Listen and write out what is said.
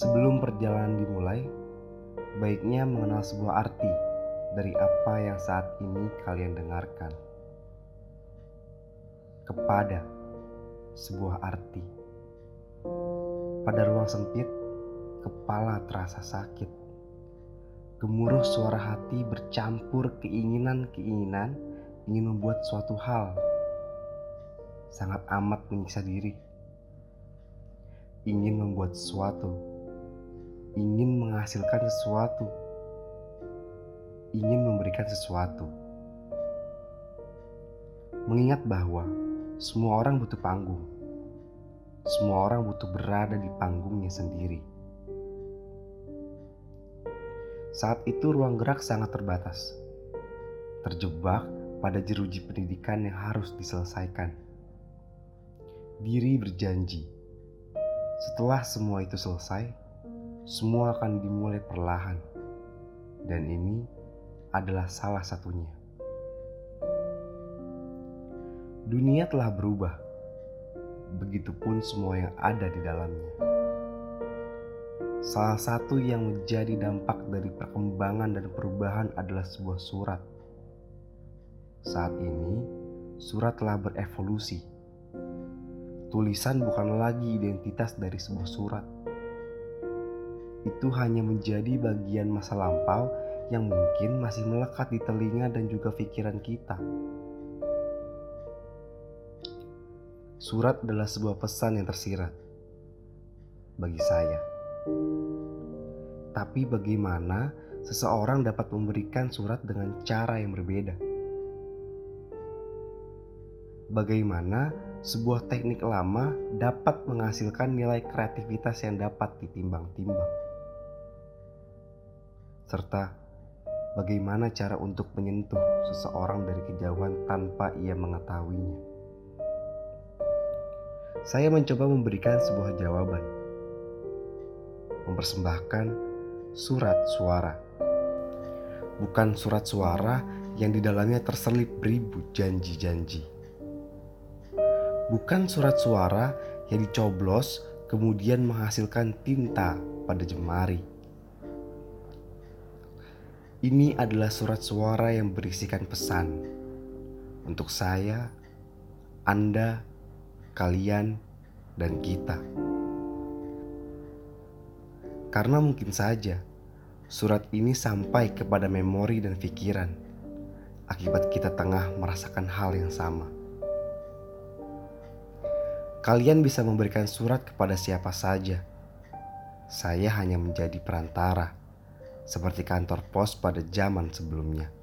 Sebelum perjalanan dimulai, baiknya mengenal sebuah arti dari apa yang saat ini kalian dengarkan. Kepada sebuah arti. Pada ruang sempit, kepala terasa sakit. Gemuruh suara hati bercampur keinginan-keinginan ingin membuat suatu hal. Sangat amat menyiksa diri. Ingin membuat sesuatu. Ingin menghasilkan sesuatu. Ingin memberikan sesuatu. Mengingat bahwa semua orang butuh panggung. Semua orang butuh berada di panggungnya sendiri. Saat itu ruang gerak sangat terbatas. Terjebak pada jeruji pendidikan yang harus diselesaikan. Diri berjanji, setelah semua itu selesai, semua akan dimulai perlahan. Dan ini adalah salah satunya. Dunia telah berubah. Begitupun semua yang ada di dalamnya. Salah satu yang menjadi dampak dari perkembangan dan perubahan adalah sebuah surat. Saat ini, surat telah berevolusi. Tulisan bukan lagi identitas dari sebuah surat. Itu hanya menjadi bagian masa lampau yang mungkin masih melekat di telinga dan juga pikiran kita. Surat adalah sebuah pesan yang tersirat bagi saya. Tapi bagaimana seseorang dapat memberikan surat dengan cara yang berbeda? Bagaimana sebuah teknik lama dapat menghasilkan nilai kreativitas yang dapat ditimbang-timbang? Serta bagaimana cara untuk menyentuh seseorang dari kejauhan tanpa ia mengetahuinya? Saya mencoba memberikan sebuah jawaban mempersembahkan surat suara. Bukan surat suara yang di dalamnya terselip beribu janji-janji. Bukan surat suara yang dicoblos kemudian menghasilkan tinta pada jemari. Ini adalah surat suara yang berisikan pesan untuk saya, Anda, kalian, dan kita. Karena mungkin saja surat ini sampai kepada memori dan pikiran akibat kita tengah merasakan hal yang sama. Kalian bisa memberikan surat kepada siapa saja. Saya hanya menjadi perantara, seperti kantor pos pada zaman sebelumnya.